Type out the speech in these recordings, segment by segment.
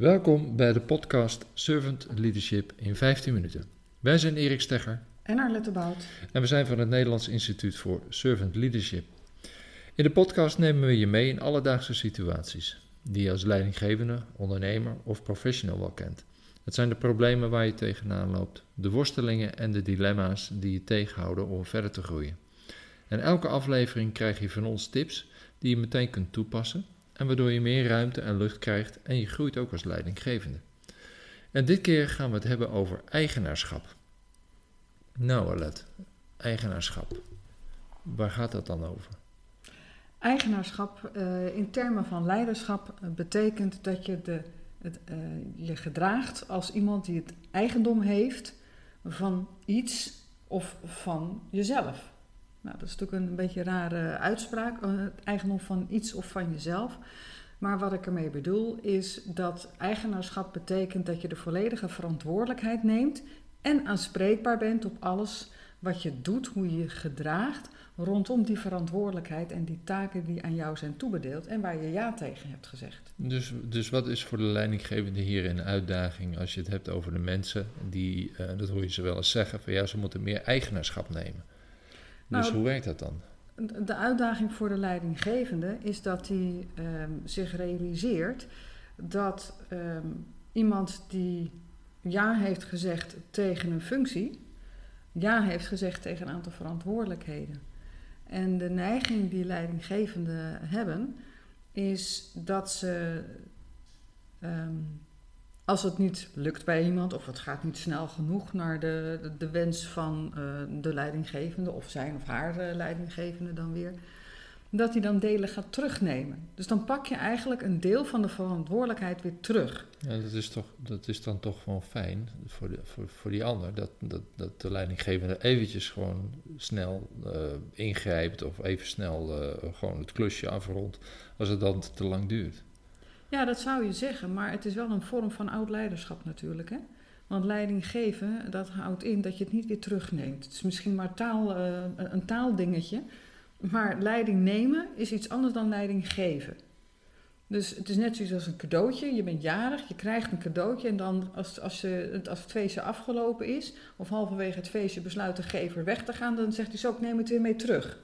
Welkom bij de podcast Servant Leadership in 15 minuten. Wij zijn Erik Stegger en Arlette Bout. En we zijn van het Nederlands Instituut voor Servant Leadership. In de podcast nemen we je mee in alledaagse situaties die je als leidinggevende, ondernemer of professional wel kent. Het zijn de problemen waar je tegenaan loopt, de worstelingen en de dilemma's die je tegenhouden om verder te groeien. En elke aflevering krijg je van ons tips die je meteen kunt toepassen en waardoor je meer ruimte en lucht krijgt en je groeit ook als leidinggevende. En dit keer gaan we het hebben over eigenaarschap. Nou, Alet, eigenaarschap. Waar gaat dat dan over? Eigenaarschap uh, in termen van leiderschap uh, betekent dat je de, het, uh, je gedraagt als iemand die het eigendom heeft van iets of van jezelf. Nou, dat is natuurlijk een beetje een rare uitspraak, het eigendom van iets of van jezelf. Maar wat ik ermee bedoel is dat eigenaarschap betekent dat je de volledige verantwoordelijkheid neemt en aanspreekbaar bent op alles wat je doet, hoe je je gedraagt rondom die verantwoordelijkheid en die taken die aan jou zijn toebedeeld en waar je ja tegen hebt gezegd. Dus, dus wat is voor de leidinggevende hier een uitdaging als je het hebt over de mensen die, uh, dat hoor je ze wel eens zeggen, van ja, ze moeten meer eigenaarschap nemen. Dus nou, hoe werkt dat dan? De uitdaging voor de leidinggevende is dat hij um, zich realiseert dat um, iemand die ja heeft gezegd tegen een functie, ja heeft gezegd tegen een aantal verantwoordelijkheden. En de neiging die leidinggevenden hebben, is dat ze, um, als het niet lukt bij iemand of het gaat niet snel genoeg naar de, de, wens van uh, de leidinggevende of zijn of haar uh, leidinggevende dan weer, dat hij dan delen gaat terugnemen. Dus dan pak je eigenlijk een deel van de verantwoordelijkheid weer terug. Ja, dat is, toch, dat is dan toch gewoon fijn voor, de, voor, voor die ander, dat, dat, dat de leidinggevende eventjes gewoon snel uh, ingrijpt of even snel gewoon het klusje afrondt, als het dan te lang duurt. Ja, dat zou je zeggen, maar het is wel een vorm van oud leiderschap natuurlijk. Hè? Want leiding geven, dat houdt in dat je het niet weer terugneemt. Het is misschien maar taal, uh, een taaldingetje, maar leiding nemen is iets anders dan leiding geven. Dus het is net zoiets als een cadeautje. Je bent jarig, je krijgt een cadeautje en dan als, als, als het feestje afgelopen is, of halverwege het feestje besluit de gever weg te gaan, dan zegt hij zo, ik neem het weer mee terug.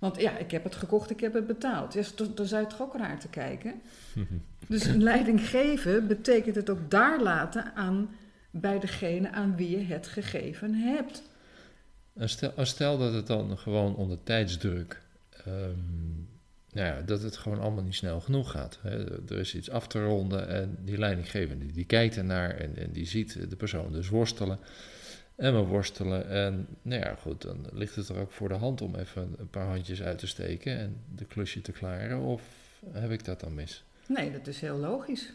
Want ja, ik heb het gekocht, ik heb het betaald. Ja, dan zou je toch ook raar te kijken. dus een leiding geven betekent het ook daar laten aan bij degene aan wie je het gegeven hebt. Stel, stel dat het dan gewoon onder tijdsdruk, um, nou ja, dat het gewoon allemaal niet snel genoeg gaat. Hè. Er is iets af te ronden en die leidinggevende die kijkt ernaar en, en die ziet de persoon dus worstelen. En we worstelen en nou ja, goed, dan ligt het er ook voor de hand om even een paar handjes uit te steken en de klusje te klaren. Of heb ik dat dan mis? Nee, dat is heel logisch.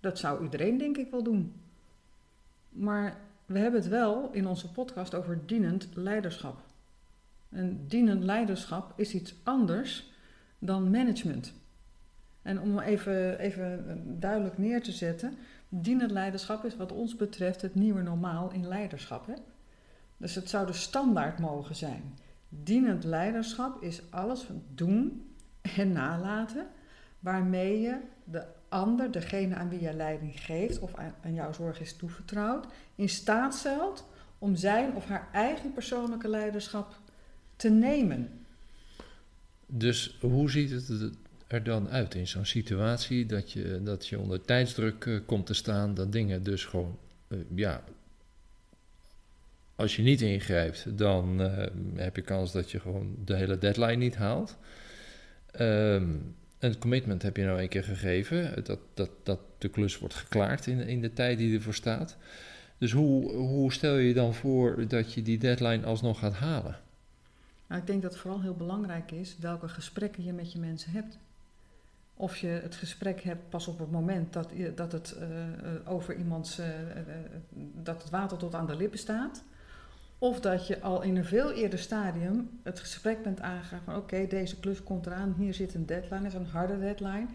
Dat zou iedereen denk ik wel doen. Maar we hebben het wel in onze podcast over dienend leiderschap. En dienend leiderschap is iets anders dan management. En om even, even duidelijk neer te zetten, dienend leiderschap is wat ons betreft het nieuwe normaal in leiderschap. Hè? Dus het zou de standaard mogen zijn. Dienend leiderschap is alles doen en nalaten waarmee je de ander, degene aan wie je leiding geeft of aan, jouw zorg is toevertrouwd, in staat stelt om zijn of haar eigen persoonlijke leiderschap te nemen. Dus hoe ziet het er dan uit in zo'n situatie dat je, dat je onder tijdsdruk uh, komt te staan, dat dingen dus gewoon, uh, ja, als je niet ingrijpt, dan uh, heb je kans dat je gewoon de hele deadline niet haalt. Um, een commitment heb je nou een keer gegeven, dat, dat, dat de klus wordt geklaard in, in de tijd die ervoor staat. Dus hoe, hoe stel je je dan voor dat je die deadline alsnog gaat halen? Nou, ik denk dat het vooral heel belangrijk is welke gesprekken je met je mensen hebt. Of je het gesprek hebt pas op het moment dat, dat het uh, over iemands uh, dat het water tot aan de lippen staat. Of dat je al in een veel eerder stadium het gesprek bent aangegaan van oké, deze klus komt eraan, hier zit een deadline, is een harde deadline.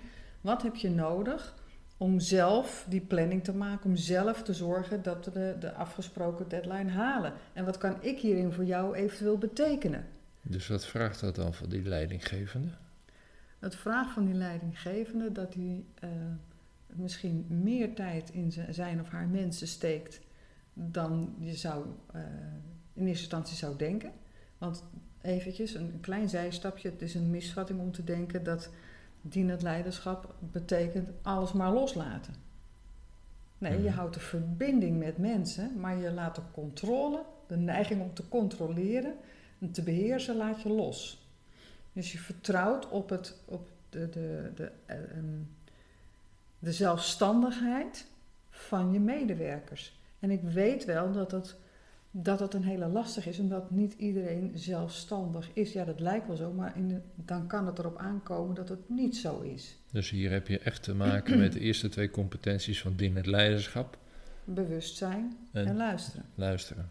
Wat heb je nodig om zelf die planning te maken, om zelf te zorgen dat we de, de afgesproken deadline halen? En wat kan ik hierin voor jou eventueel betekenen? Dus wat vraagt dat dan van die leidinggevende? Het vraagt van die leidinggevende dat hij uh, misschien meer tijd in zijn of haar mensen steekt dan je zou uh, in eerste instantie zou denken. Want eventjes, een klein zijstapje, het is een misvatting om te denken dat dienend leiderschap betekent alles maar loslaten. Nee, je mhm. houdt de verbinding met mensen, maar je laat de controle, de neiging om te controleren en te beheersen, laat je los. Dus je vertrouwt op, het, op de, de, de, uh, de zelfstandigheid van je medewerkers. En ik weet wel dat het, dat het een hele lastig is, omdat niet iedereen zelfstandig is. Ja, dat lijkt wel zo, maar in dan kan het erop aankomen dat het niet zo is. Dus hier heb je echt te maken met de eerste twee competenties van dienend leiderschap. Bewustzijn en, luisteren. Luisteren.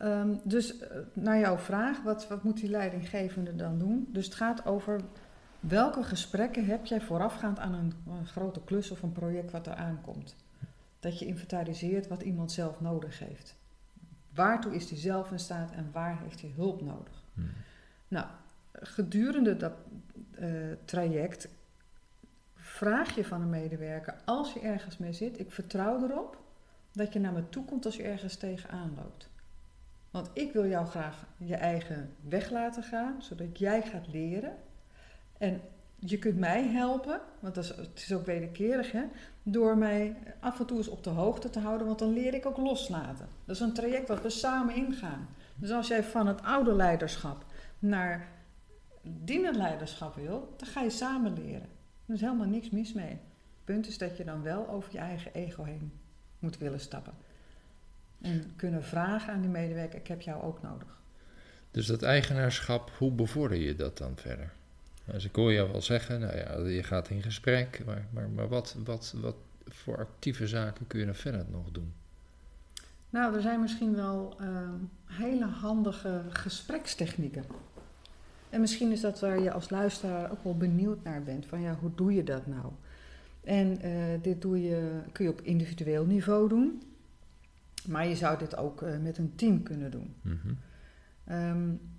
Um, dus uh, naar jouw vraag, wat, wat moet die leidinggevende dan doen? Dus het gaat over welke gesprekken heb jij voorafgaand aan een, een grote klus of een project wat er aankomt? Dat je inventariseert wat iemand zelf nodig heeft. Waartoe is hij zelf in staat en waar heeft hij hulp nodig? Hmm. Nou, gedurende dat uh, traject vraag je van een medewerker, als je ergens mee zit, ik vertrouw erop dat je naar me toe komt als je ergens tegenaan loopt. Want ik wil jou graag je eigen weg laten gaan, zodat jij gaat leren. En je kunt mij helpen, want dat is, het is ook wederkerig, hè, door mij af en toe eens op de hoogte te houden, want dan leer ik ook loslaten. Dat is een traject dat we samen ingaan. Dus als jij van het oude leiderschap naar dienend leiderschap wil, dan ga je samen leren. Er is helemaal niks mis mee. Het punt is dat je dan wel over je eigen ego heen moet willen stappen. En kunnen vragen aan die medewerker, ik heb jou ook nodig. Dus dat eigenaarschap, hoe bevorder je dat dan verder? Dus ik hoor jou wel zeggen, nou ja, je gaat in gesprek, maar, maar, maar wat, wat, wat voor actieve zaken kun je dan verder nog doen? Nou, er zijn misschien wel ehm, hele handige gesprekstechnieken. En misschien is dat waar je als luisteraar ook wel benieuwd naar bent. Van ja, hoe doe je dat nou? En uh, dit doe je, kun je op individueel niveau doen. Maar je zou dit ook uh, met een team kunnen doen. Mm -hmm.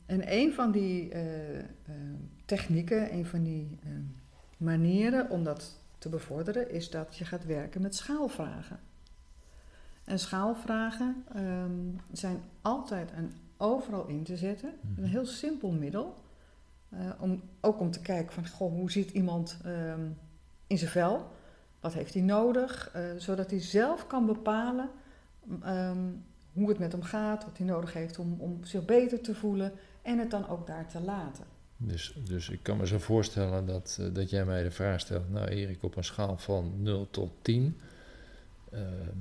En een van die uh, uh, technieken, een van die uh, manieren om dat te bevorderen, is dat je gaat werken met schaalvragen. En schaalvragen um, zijn altijd en overal in te zetten. Mhm. Een heel simpel middel. om, ook om te kijken van, goh, hoe zit iemand um, in zijn vel? Wat heeft hij nodig? zodat hij zelf kan bepalen um, hoe het met hem gaat, wat hij nodig heeft om, om zich beter te voelen en het dan ook daar te laten. Dus, dus ik kan me zo voorstellen dat, uh, dat jij mij de vraag stelt, nou Erik, op een schaal van 0 tot 10, uh, ehm,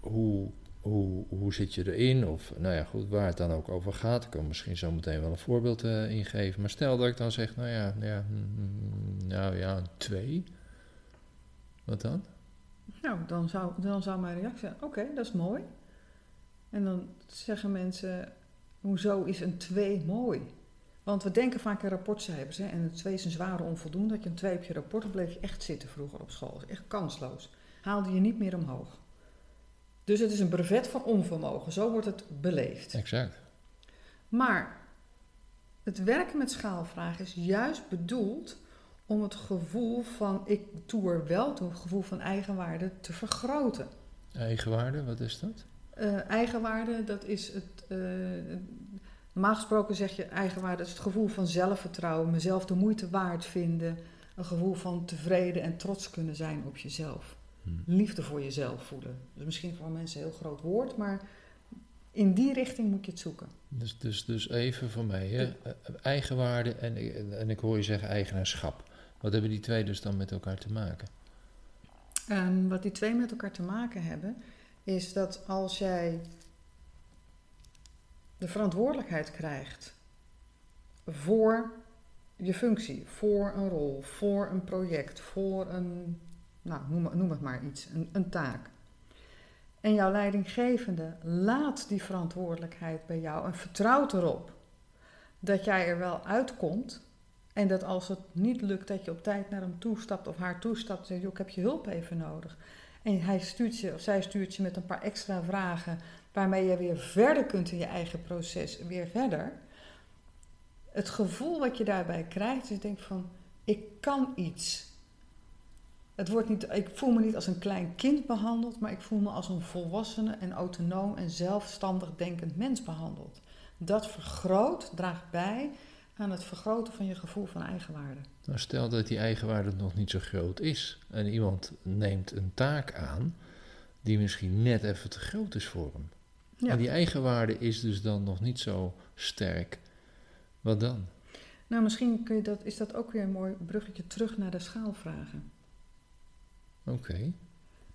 hoe, hoe, hoe zit je erin? Of nou ja, goed, waar het dan ook over gaat. Ik kan misschien zo meteen wel een voorbeeld uh, ingeven. Maar stel dat ik dan zeg, nou ja, ja mm, nou ja, een 2. Wat dan? Nou, dan zou, dan zou mijn reactie zijn, oké, dat is mooi. En dan zeggen mensen, Hoezo is een 2 mooi? Want we denken vaak in rapportcijfers. Hè, en een 2 is een zware onvoldoende. Dat je een 2 op je rapport, dan bleef je echt zitten vroeger op school. Echt kansloos. Haalde je niet meer omhoog. Dus het is een brevet van onvermogen. Zo wordt het beleefd. Exact. Maar het werken met schaalvragen is juist bedoeld om het gevoel van ik doe er wel toe, het gevoel van eigenwaarde te vergroten. Eigenwaarde, wat is dat? Uh, eigenwaarde, dat is het. Uh, normaal gesproken zeg je eigenwaarde is het gevoel van zelfvertrouwen, mezelf de moeite waard vinden, een gevoel van tevreden en trots kunnen zijn op jezelf. Hmm. Liefde voor jezelf voelen. Dus misschien voor mensen een heel groot woord, maar in die richting moet je het zoeken. Dus, dus, dus even voor mij, hè? Eh, eigenwaarde en, en ik hoor je zeggen eigenaarschap. Wat hebben die twee dus dan met elkaar te maken? Um, wat die twee met elkaar te maken hebben, is dat als jij de verantwoordelijkheid krijgt voor je functie, voor een rol, voor een project, voor een, nou, noem, noem het maar iets, een, een taak. En jouw leidinggevende laat die verantwoordelijkheid bij jou en vertrouwt erop dat jij er wel uitkomt. En dat als het niet lukt, dat je op tijd naar hem toestapt of haar toestapt en zegt: Ik heb je hulp even nodig. En hij stuurt je, of zij stuurt je met een paar extra vragen waarmee je weer verder kunt in je eigen proces, weer verder. Het gevoel wat je daarbij krijgt, is denk van, ik kan iets. Het wordt niet, ik voel me niet als een klein kind behandeld, maar ik voel me als een volwassene en autonoom en zelfstandig denkend mens behandeld. Dat vergroot, draagt bij aan het vergroten van je gevoel van eigenwaarde. Nou, stel dat die eigenwaarde nog niet zo groot is en iemand neemt een taak aan die misschien net even te groot is voor hem. Ja. En die eigenwaarde is dus dan nog niet zo sterk. Wat dan? Nou, misschien kun je dat, is dat ook weer een mooi bruggetje terug naar de schaalvragen. Oké.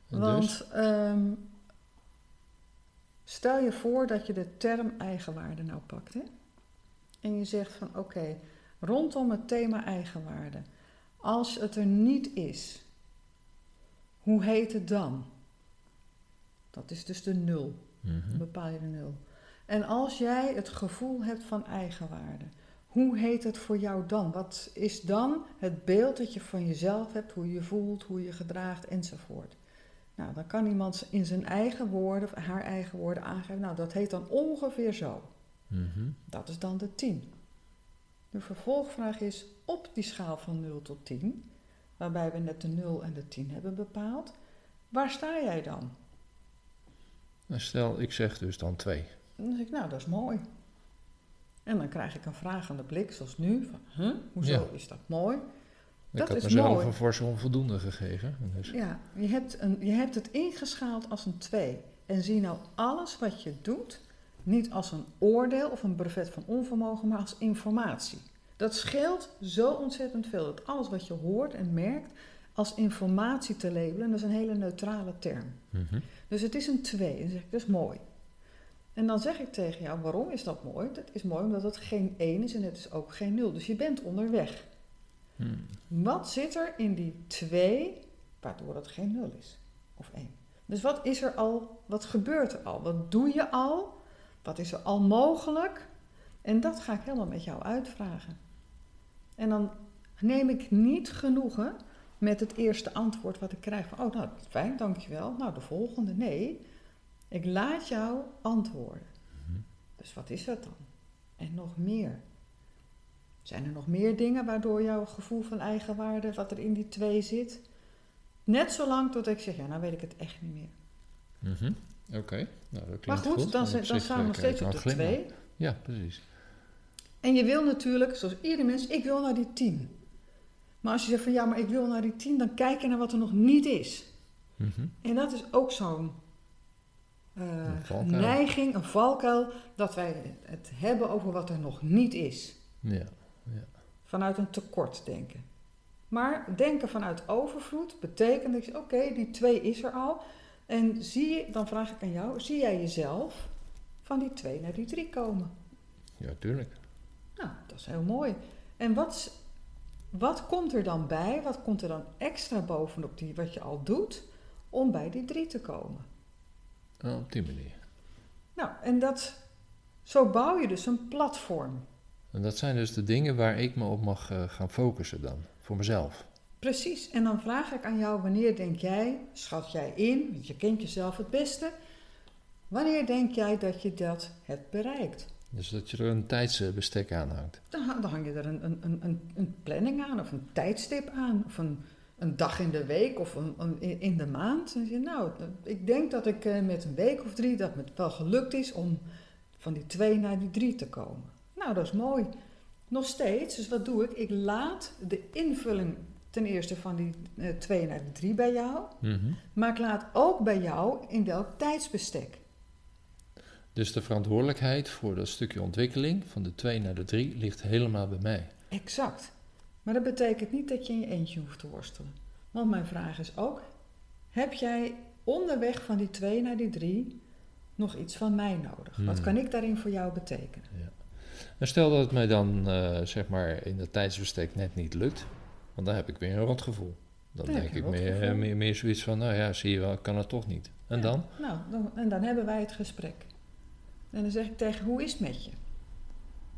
Dus? Want ehm, stel je voor dat je de term eigenwaarde nou pakt. Hè? En je zegt van oké, rondom het thema eigenwaarde. Als het er niet is, hoe heet het dan? Dat is dus de nul. Dan bepaal je de nul. En als jij het gevoel hebt van eigenwaarde, hoe heet het voor jou dan? Wat is dan het beeld dat je van jezelf hebt, hoe je voelt, hoe je je gedraagt enzovoort? Nou, dan kan iemand in zijn eigen woorden, of haar eigen woorden aangeven, nou dat heet dan ongeveer zo. Mhm. Dat is dan de 10. De vervolgvraag is op die schaal van 0 tot 10, waarbij we net de 0 en de 10 hebben bepaald, waar sta jij dan? Nou, stel, ik zeg dus dan twee. Dan zeg ik, nou, dat is mooi. En dan krijg ik een vragende blik, zoals nu. Van, huh? Hoezo Ja. is dat mooi? Ik Dat had is mezelf mooi. een forse onvoldoende gegeven. Dus, Ja, je hebt, een, je hebt het ingeschaald als een 2. En zie nou alles wat je doet, niet als een oordeel of een brevet van onvermogen, maar als informatie. Dat scheelt zo ontzettend veel. Dat alles wat je hoort en merkt, als informatie te labelen, dat is een hele neutrale term. Mhm. Dus het is een 2. En dan zeg ik, dat is mooi. En dan zeg ik tegen jou, waarom is dat mooi? Dat is mooi omdat het geen 1 is en het is ook geen 0. Dus je bent onderweg. Hmm. Wat zit er in die 2 waardoor het geen 0 is? Of 1. Dus wat is er al? Wat gebeurt er al? Wat doe je al? Wat is er al mogelijk? En dat ga ik helemaal met jou uitvragen. En dan neem ik niet genoegen met het eerste antwoord wat ik krijg van, oh nou, fijn, dankjewel. Nou, de volgende, nee. Ik laat jou antwoorden. Mhm. Dus wat is dat dan? En nog meer. Zijn er nog meer dingen waardoor jouw gevoel van eigenwaarde, wat er in die twee zit? Net zolang tot ik zeg, ja, nou weet ik het echt niet meer. Mhm. Oké, nou dat klinkt Maar goed, dan, op dan zich, staan we nog steeds op de glimlachen. twee. Ja, precies. En je wil natuurlijk, zoals ieder mens, ik wil naar die tien. Maar als je zegt van ja, maar ik wil naar die tien, dan kijk je naar wat er nog niet is. Mhm. En dat is ook zo'n eh, Een neiging, een valkuil, dat wij het hebben over wat er nog niet is. Ja. Vanuit een tekort denken. Maar denken vanuit overvloed betekent dat je, oké, die twee is er al. En zie je, dan vraag ik aan jou, zie jij jezelf van die twee naar die drie komen? ja, tuurlijk. Nou, dat is heel mooi. En wat, wat komt er dan bij? Wat komt er dan extra bovenop die, wat je al doet om bij die drie te komen? Oh, op die manier. Nou, en dat, zo bouw je dus een platform. En dat zijn dus de dingen waar ik me op mag eh, gaan focussen dan, voor mezelf. Precies. En dan vraag ik aan jou, wanneer denk jij, schat jij in, want je kent jezelf het beste, wanneer denk jij dat je dat hebt bereikt? Dus dat je er een tijdsbestek aan hangt. Dan, ha- dan hang je er een, een, een, een, planning aan, of een tijdstip aan, of een, een dag in de week, of een, een- in- de maand. En zeg je, nou, ik denk dat ik eh, met een week of drie, dat het wel gelukt is om van die twee naar die drie te komen. Nou, dat is mooi. Nog steeds, dus wat doe ik? Ik laat de invulling ten eerste van die eh, twee naar die drie bij jou, Mhm. maar ik laat ook bij jou in welk tijdsbestek. Dus de verantwoordelijkheid voor dat stukje ontwikkeling van de 2 naar de 3 ligt helemaal bij mij. Exact. Maar dat betekent niet dat je in je eentje hoeft te worstelen. Want mijn vraag is ook: heb jij onderweg van die twee naar die drie nog iets van mij nodig? Wat Hmm. kan ik daarin voor jou betekenen? En stel dat het mij dan eh, zeg maar in dat tijdsbestek net niet lukt, want dan heb ik weer een rotgevoel. Dan denk ik meer, eh, meer, meer zoiets van, nou ja, zie je wel, ik kan het toch niet. En Ja. dan? Nou, dan, en dan hebben wij het gesprek. En dan zeg ik tegen: hoe is het met je?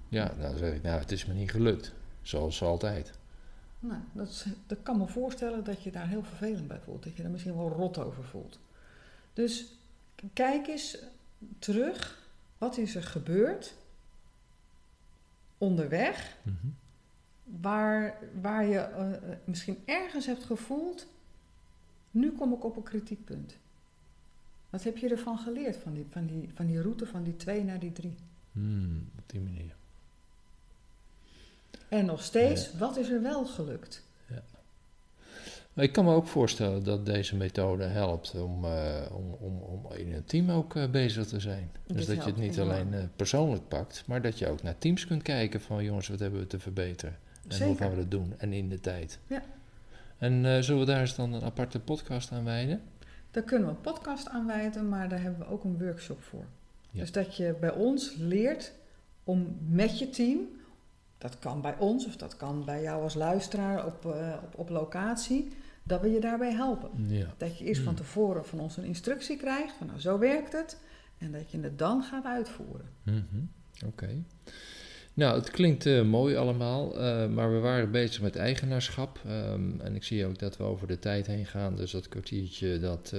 Ja, dan zeg ik, nou, het is me niet gelukt. Zoals altijd. Nou, dat, is, dat kan me voorstellen dat je daar heel vervelend bij voelt. Dat je daar misschien wel rot over voelt. Dus kijk eens terug. Wat is er gebeurd? Onderweg. Mhm. Waar, waar je eh, eh, misschien ergens hebt gevoeld... Nu kom ik op een kritiekpunt. Wat heb je ervan geleerd, van die, van die, van die route van die twee naar die drie? Hmm, op die manier. En nog steeds, wat is er wel gelukt? Maar ik kan me ook voorstellen dat deze methode helpt om, eh, om, om, om in een team ook bezig te zijn. Dit dus dat je het niet alleen persoonlijk pakt, maar dat je ook naar teams kunt kijken van jongens, wat hebben we te verbeteren? En hoe Zeker. gaan we dat doen? En in de tijd. Ja. En eh, zullen we daar eens dan een aparte podcast aan wijden? Daar kunnen we een podcast aan wijden, maar daar hebben we ook een workshop voor. Ja. Dus dat je bij ons leert om met je team, dat kan bij ons of dat kan bij jou als luisteraar op, eh, op, op locatie, dat we je daarbij helpen. Ja. Dat je eerst van Hmm. tevoren van ons een instructie krijgt, van nou zo werkt het, en dat je het dan gaat uitvoeren. Mhm, Oké. Nou, het klinkt eh, mooi allemaal, eh, maar we waren bezig met eigenaarschap. ehm, en ik zie ook dat we over de tijd heen gaan. Dus dat kwartiertje, dat,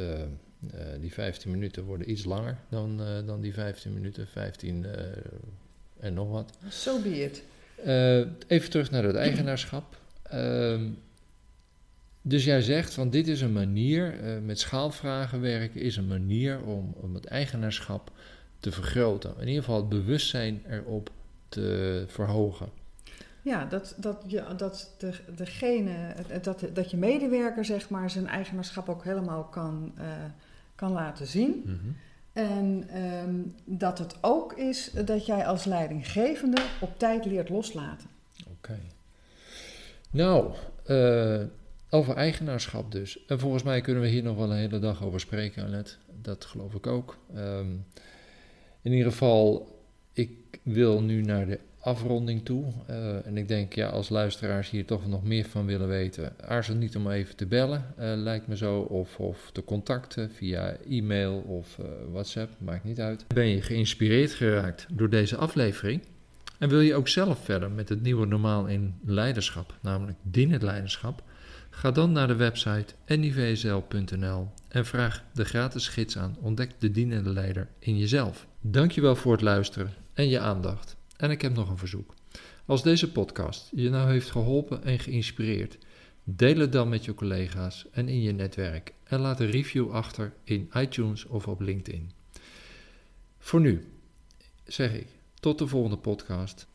eh, die 15 minuten worden iets langer dan, dan die 15 minuten. 15 eh, en nog wat. Zo be it. Eh, even terug naar het eigenaarschap. Ehm, dus jij zegt van dit is een manier, met schaalvragen werken is een manier om, om het eigenaarschap te vergroten. In ieder geval het bewustzijn erop te verhogen. Ja, dat, dat, je, dat de, degene, dat, dat je medewerker zeg maar zijn eigenaarschap ook helemaal kan, eh, kan laten zien. En ehm, dat het ook is dat jij als leidinggevende op tijd leert loslaten. Oké. Nou, eh, over eigenaarschap dus. En volgens mij kunnen we hier nog wel een hele dag over spreken, Alet. Dat geloof ik ook. Ehm, in ieder geval, ik wil nu naar de afronding toe. Eh, en ik denk, ja, als luisteraars hier toch nog meer van willen weten, aarzel niet om even te bellen, eh, lijkt me zo. Of, of te contacten via e-mail of eh, WhatsApp, maakt niet uit. Ben je geïnspireerd geraakt door deze aflevering? En wil je ook zelf verder met het nieuwe normaal in leiderschap, namelijk dienend leiderschap? Ga dan naar de website nivsl.nl en vraag de gratis gids aan Ontdek de dienende leider in jezelf. Dankjewel voor het luisteren en je aandacht. En ik heb nog een verzoek. Als deze podcast je nou heeft geholpen en geïnspireerd, deel het dan met je collega's en in je netwerk en laat een review achter in iTunes of op LinkedIn. Voor nu zeg ik tot de volgende podcast.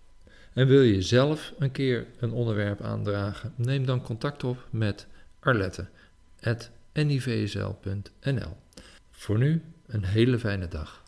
En wil je zelf een keer een onderwerp aandragen, neem dan contact op met arlette.nivsl.nl. Voor nu een hele fijne dag.